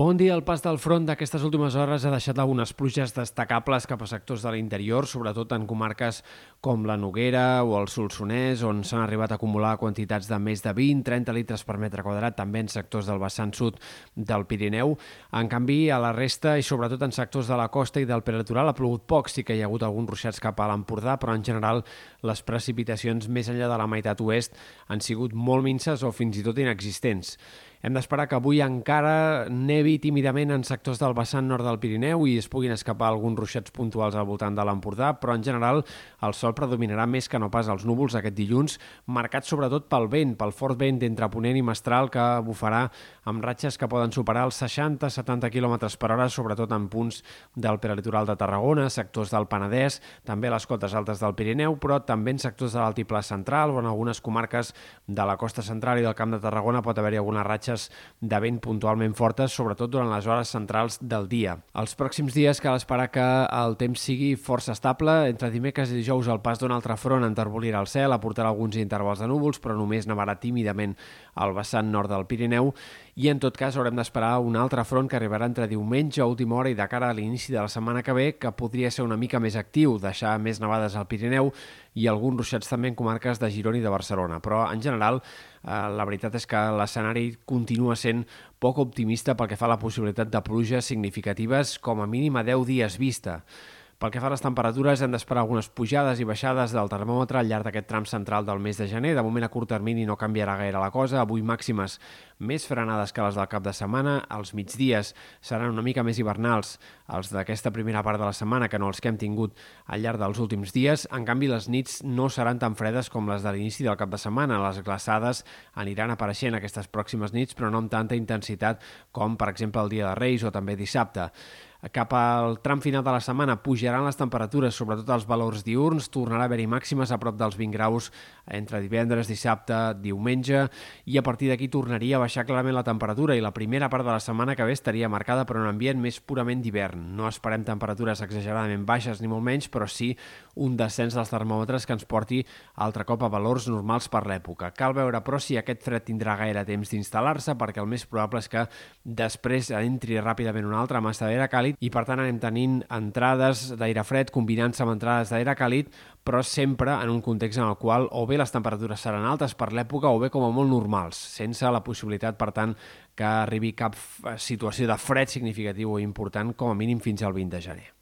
Bon dia. El pas del front d'aquestes últimes hores ha deixat algunes pluges destacables cap a sectors de l'interior, sobretot en comarques com la Noguera o el Solsonès, on s'han arribat a acumular quantitats de més de 20-30 litres per metre quadrat, també en sectors del vessant sud del Pirineu. En canvi, a la resta i sobretot en sectors de la costa i del prelitoral ha plogut poc, sí que hi ha hagut alguns ruixats cap a l'Empordà, però en general les precipitacions més enllà de la meitat oest han sigut molt minces o fins i tot inexistents. Hem d'esperar que avui encara nevi tímidament en sectors del vessant nord del Pirineu i es puguin escapar alguns ruixats puntuals al voltant de l'Empordà, però en general el sol predominarà més que no pas els núvols aquest dilluns, marcat sobretot pel vent, pel fort vent d'entre Ponent i Mestral que bufarà amb ratxes que poden superar els 60-70 km per hora, sobretot en punts del prelitoral de Tarragona, sectors del Penedès, també a les cotes altes del Pirineu, però també en sectors de l'altiplà central o en algunes comarques de la costa central i del Camp de Tarragona pot haver-hi alguna ratxa ratxes de vent puntualment fortes, sobretot durant les hores centrals del dia. Els pròxims dies cal esperar que el temps sigui força estable. Entre dimecres i dijous el pas d'un altre front enterbolirà el cel, aportarà alguns intervals de núvols, però només nevarà tímidament al vessant nord del Pirineu i en tot cas haurem d'esperar un altre front que arribarà entre diumenge a última hora i de cara a l'inici de la setmana que ve, que podria ser una mica més actiu, deixar més nevades al Pirineu i alguns ruixats també en comarques de Girona i de Barcelona. Però, en general, eh, la veritat és que l'escenari continua sent poc optimista pel que fa a la possibilitat de pluges significatives com a mínim a 10 dies vista. Pel que fa a les temperatures, hem d'esperar algunes pujades i baixades del termòmetre al llarg d'aquest tram central del mes de gener. De moment, a curt termini no canviarà gaire la cosa. Avui màximes més frenades que les del cap de setmana. Els migdies seran una mica més hivernals, els d'aquesta primera part de la setmana, que no els que hem tingut al llarg dels últims dies. En canvi, les nits no seran tan fredes com les de l'inici del cap de setmana. Les glaçades aniran apareixent aquestes pròximes nits, però no amb tanta intensitat com, per exemple, el dia de Reis o també dissabte. Cap al tram final de la setmana pujaran les temperatures, sobretot els valors diurns, tornarà a haver-hi màximes a prop dels 20 graus entre divendres, dissabte, diumenge, i a partir d'aquí tornaria a baixar clarament la temperatura i la primera part de la setmana que ve estaria marcada per un ambient més purament d'hivern. No esperem temperatures exageradament baixes ni molt menys, però sí un descens dels termòmetres que ens porti altre cop a valors normals per l'època. Cal veure, però, si aquest fred tindrà gaire temps d'instal·lar-se, perquè el més probable és que després entri ràpidament una altra massa d'aire càlid càlid i per tant anem tenint entrades d'aire fred combinant-se amb entrades d'aire càlid però sempre en un context en el qual o bé les temperatures seran altes per l'època o bé com a molt normals, sense la possibilitat, per tant, que arribi cap situació de fred significatiu o important com a mínim fins al 20 de gener.